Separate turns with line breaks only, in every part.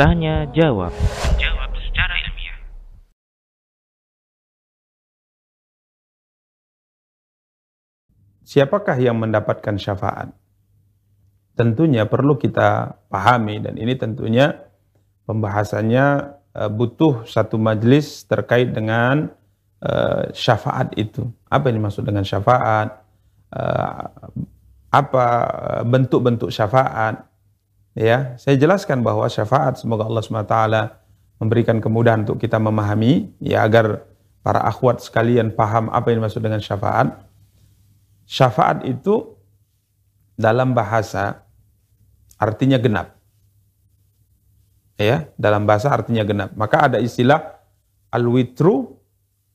Tanya jawab.
Jawab secara ilmiah.
Siapakah yang mendapatkan syafaat? Tentunya perlu kita pahami dan ini tentunya pembahasannya eh, butuh satu majelis terkait dengan eh, syafaat itu. Apa yang dimaksud dengan syafaat? Eh, apa bentuk-bentuk syafaat? Ya, saya jelaskan bahwa syafaat semoga Allah SWT memberikan kemudahan untuk kita memahami ya agar para akhwat sekalian paham apa yang dimaksud dengan syafaat. Syafaat itu dalam bahasa artinya genap. Ya, dalam bahasa artinya genap. Maka ada istilah al-witru,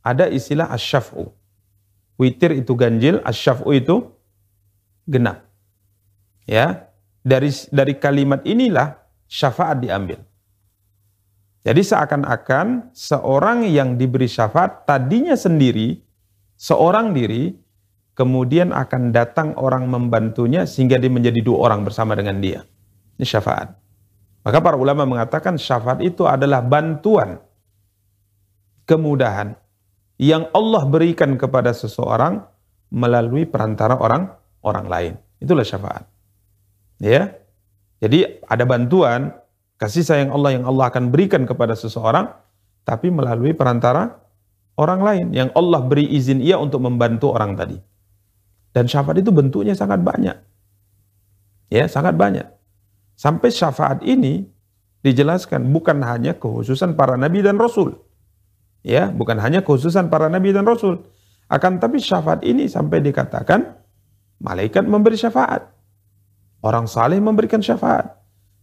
ada istilah asyaf'u. Witir itu ganjil, asyaf'u itu genap. Ya, dari dari kalimat inilah syafaat diambil. Jadi seakan-akan seorang yang diberi syafaat tadinya sendiri, seorang diri, kemudian akan datang orang membantunya sehingga dia menjadi dua orang bersama dengan dia. Ini syafaat. Maka para ulama mengatakan syafaat itu adalah bantuan, kemudahan yang Allah berikan kepada seseorang melalui perantara orang orang lain. Itulah syafaat. Ya. Jadi ada bantuan kasih sayang Allah yang Allah akan berikan kepada seseorang tapi melalui perantara orang lain yang Allah beri izin ia untuk membantu orang tadi. Dan syafaat itu bentuknya sangat banyak. Ya, sangat banyak. Sampai syafaat ini dijelaskan bukan hanya kekhususan para nabi dan rasul. Ya, bukan hanya kekhususan para nabi dan rasul. Akan tapi syafaat ini sampai dikatakan malaikat memberi syafaat. Orang saleh memberikan syafaat.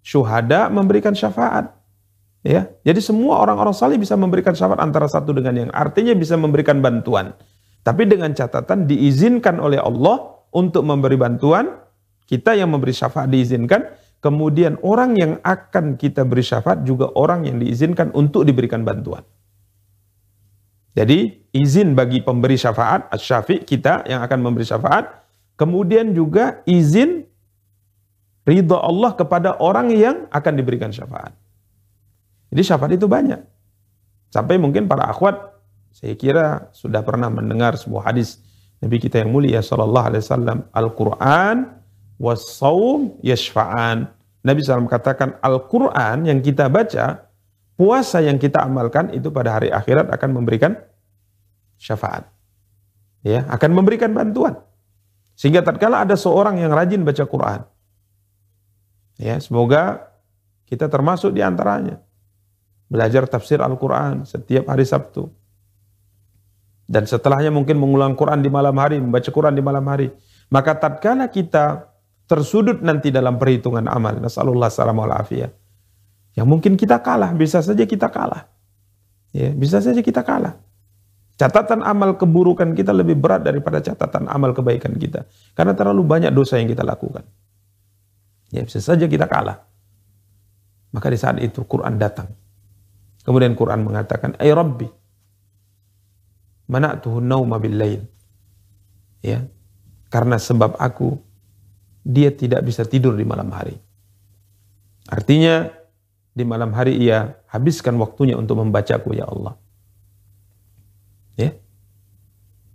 Syuhada memberikan syafaat. Ya, jadi semua orang-orang saleh bisa memberikan syafaat antara satu dengan yang artinya bisa memberikan bantuan. Tapi dengan catatan diizinkan oleh Allah untuk memberi bantuan, kita yang memberi syafaat diizinkan, kemudian orang yang akan kita beri syafaat juga orang yang diizinkan untuk diberikan bantuan. Jadi izin bagi pemberi syafaat, syafi kita yang akan memberi syafaat, kemudian juga izin ridha Allah kepada orang yang akan diberikan syafaat. Jadi syafaat itu banyak. Sampai mungkin para akhwat saya kira sudah pernah mendengar sebuah hadis Nabi kita yang mulia sallallahu alaihi wasallam Al-Qur'an was-saum yashfa'an. Nabi SAW katakan Al-Qur'an yang kita baca, puasa yang kita amalkan itu pada hari akhirat akan memberikan syafaat. Ya, akan memberikan bantuan. Sehingga tatkala ada seorang yang rajin baca Quran. Ya, semoga kita termasuk di antaranya. Belajar tafsir Al-Quran setiap hari Sabtu dan setelahnya mungkin mengulang Quran di malam hari, membaca Quran di malam hari. Maka tatkala kita tersudut nanti dalam perhitungan amal, nasallallahu salam wal afiyah. Yang mungkin kita kalah, bisa saja kita kalah. Ya, bisa saja kita kalah. Catatan amal keburukan kita lebih berat daripada catatan amal kebaikan kita. Karena terlalu banyak dosa yang kita lakukan. Ya, bisa saja kita kalah. Maka di saat itu Quran datang. Kemudian Quran mengatakan, Ay Rabbi, mana'tuhu nauma bil lail. Ya. Karena sebab aku dia tidak bisa tidur di malam hari. Artinya di malam hari ia habiskan waktunya untuk membacaku ya Allah. Ya.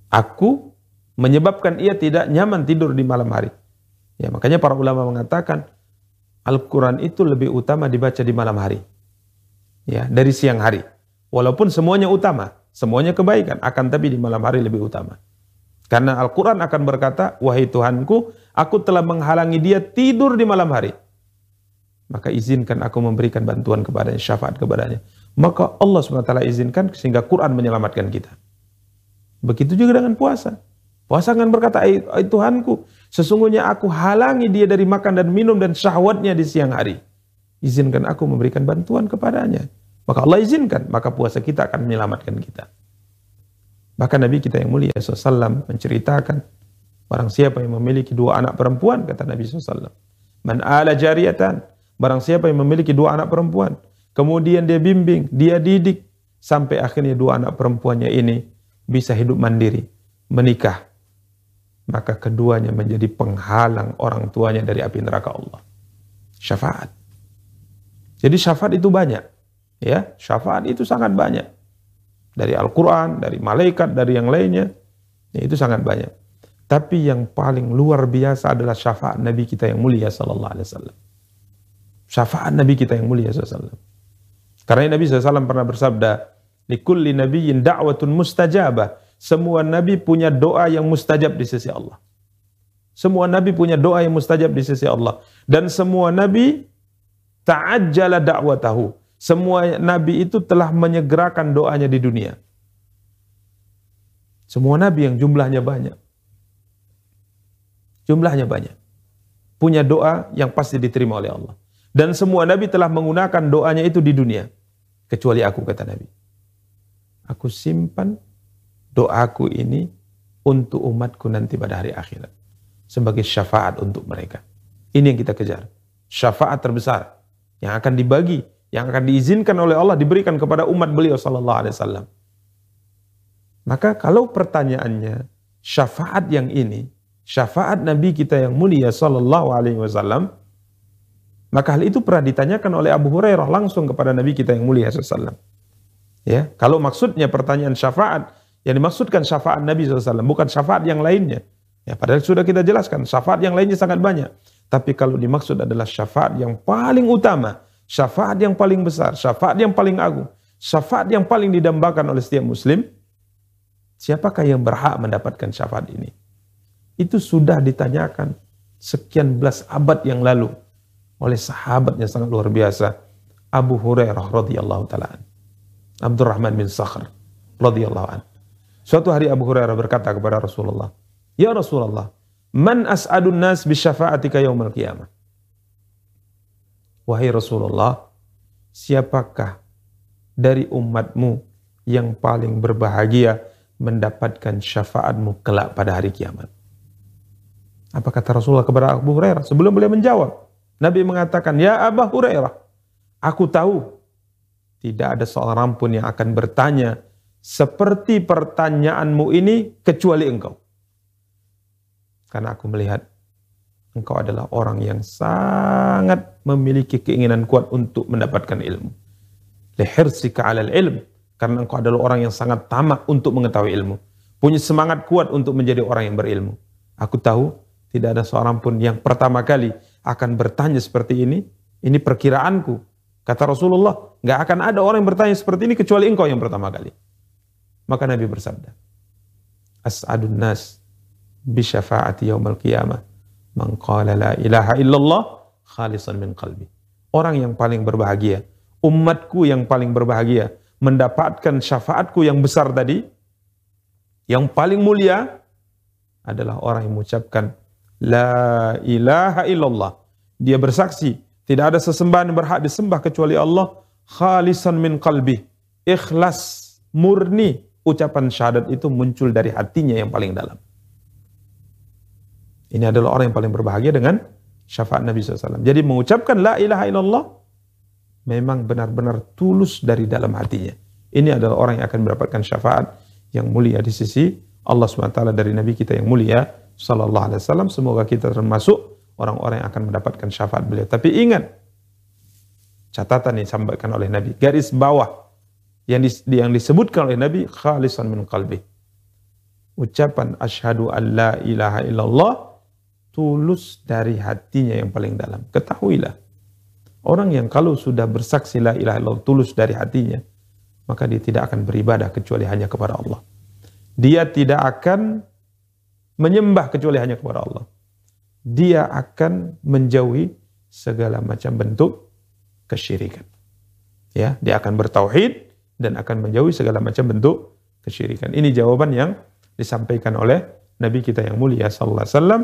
Aku menyebabkan ia tidak nyaman tidur di malam hari. Ya, makanya para ulama mengatakan Al-Quran itu lebih utama dibaca di malam hari. Ya, dari siang hari. Walaupun semuanya utama. Semuanya kebaikan, akan tapi di malam hari lebih utama. Karena Al-Quran akan berkata, Wahai Tuhanku, aku telah menghalangi dia tidur di malam hari. Maka izinkan aku memberikan bantuan kepadanya, syafaat kepadanya. Maka Allah SWT izinkan sehingga Quran menyelamatkan kita. Begitu juga dengan puasa. Puasa akan berkata, Ay Tuhanku, sesungguhnya aku halangi dia dari makan dan minum dan syahwatnya di siang hari. Izinkan aku memberikan bantuan kepadanya. Maka Allah izinkan, maka puasa kita akan menyelamatkan kita. Bahkan Nabi kita yang mulia SAW menceritakan, barang siapa yang memiliki dua anak perempuan, kata Nabi SAW. Man ala jariatan, barang siapa yang memiliki dua anak perempuan, kemudian dia bimbing, dia didik, sampai akhirnya dua anak perempuannya ini bisa hidup mandiri, menikah, maka keduanya menjadi penghalang orang tuanya dari api neraka Allah. Syafaat. Jadi syafaat itu banyak. Ya, syafaat itu sangat banyak. Dari Al-Quran, dari malaikat, dari yang lainnya. Ya, itu sangat banyak. Tapi yang paling luar biasa adalah syafaat Nabi kita yang mulia sallallahu alaihi wasallam. Syafaat Nabi kita yang mulia sallallahu Karena Nabi SAW pernah bersabda, "Likulli nabiyyin da'watun mustajabah." Semua nabi punya doa yang mustajab di sisi Allah. Semua nabi punya doa yang mustajab di sisi Allah dan semua nabi ta'ajjala da'watahu. Semua nabi itu telah menyegerakan doanya di dunia. Semua nabi yang jumlahnya banyak Jumlahnya banyak. Punya doa yang pasti diterima oleh Allah. Dan semua nabi telah menggunakan doanya itu di dunia. Kecuali aku, kata Nabi. Aku simpan doaku ini untuk umatku nanti pada hari akhirat. Sebagai syafaat untuk mereka. Ini yang kita kejar. Syafaat terbesar. Yang akan dibagi. Yang akan diizinkan oleh Allah diberikan kepada umat beliau sallallahu alaihi wasallam. Maka kalau pertanyaannya syafaat yang ini syafaat Nabi kita yang mulia sallallahu alaihi wasallam maka hal itu pernah ditanyakan oleh Abu Hurairah langsung kepada Nabi kita yang mulia sallallahu Ya, kalau maksudnya pertanyaan syafaat yang dimaksudkan syafaat Nabi SAW bukan syafaat yang lainnya. Ya, padahal sudah kita jelaskan syafaat yang lainnya sangat banyak. Tapi kalau dimaksud adalah syafaat yang paling utama, syafaat yang paling besar, syafaat yang paling agung, syafaat yang paling didambakan oleh setiap muslim, siapakah yang berhak mendapatkan syafaat ini? itu sudah ditanyakan sekian belas abad yang lalu oleh sahabat yang sangat luar biasa Abu Hurairah radhiyallahu taala Abdurrahman bin Sakhr radhiyallahu an. Suatu hari Abu Hurairah berkata kepada Rasulullah, "Ya Rasulullah, man as'adun nas bi syafa'atika yaumil qiyamah?" Wahai Rasulullah, siapakah dari umatmu yang paling berbahagia mendapatkan syafaatmu kelak pada hari kiamat? Apa kata Rasulullah kepada Abu Hurairah? Sebelum beliau menjawab, Nabi mengatakan, Ya Abu Hurairah, aku tahu tidak ada seorang pun yang akan bertanya seperti pertanyaanmu ini kecuali engkau. Karena aku melihat engkau adalah orang yang sangat memiliki keinginan kuat untuk mendapatkan ilmu. Lihirsika alal ilm. Karena engkau adalah orang yang sangat tamak untuk mengetahui ilmu. Punya semangat kuat untuk menjadi orang yang berilmu. Aku tahu tidak ada seorang pun yang pertama kali akan bertanya seperti ini. Ini perkiraanku. Kata Rasulullah, nggak akan ada orang yang bertanya seperti ini kecuali engkau yang pertama kali. Maka Nabi bersabda, As'adun nas bisyafaati yaumal qiyamah man qala la ilaha illallah khalisan min qalbi. Orang yang paling berbahagia, umatku yang paling berbahagia, mendapatkan syafaatku yang besar tadi, yang paling mulia adalah orang yang mengucapkan La ilaha illallah. Dia bersaksi, tidak ada sesembahan yang berhak disembah kecuali Allah, khalisan min qalbi. Ikhlas, murni ucapan syahadat itu muncul dari hatinya yang paling dalam. Ini adalah orang yang paling berbahagia dengan syafaat Nabi SAW. Jadi mengucapkan la ilaha illallah memang benar-benar tulus dari dalam hatinya. Ini adalah orang yang akan mendapatkan syafaat yang mulia di sisi Allah SWT dari Nabi kita yang mulia Sallallahu Alaihi Wasallam. Semoga kita termasuk orang-orang yang akan mendapatkan syafaat beliau. Tapi ingat, catatan yang disampaikan oleh Nabi, garis bawah yang, dis, yang disebutkan oleh Nabi, khalisan min qalbi. Ucapan asyhadu an la ilaha illallah tulus dari hatinya yang paling dalam. Ketahuilah, orang yang kalau sudah bersaksi la ilaha illallah tulus dari hatinya, maka dia tidak akan beribadah kecuali hanya kepada Allah. Dia tidak akan menyembah kecuali hanya kepada Allah. Dia akan menjauhi segala macam bentuk kesyirikan. Ya, dia akan bertauhid dan akan menjauhi segala macam bentuk kesyirikan. Ini jawaban yang disampaikan oleh Nabi kita yang mulia sallallahu alaihi wasallam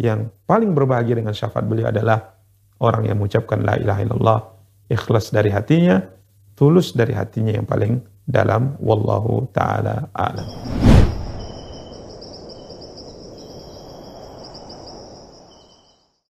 yang paling berbahagia dengan syafaat beliau adalah orang yang mengucapkan la ilaha illallah ikhlas dari hatinya, tulus dari hatinya yang paling dalam wallahu taala alam.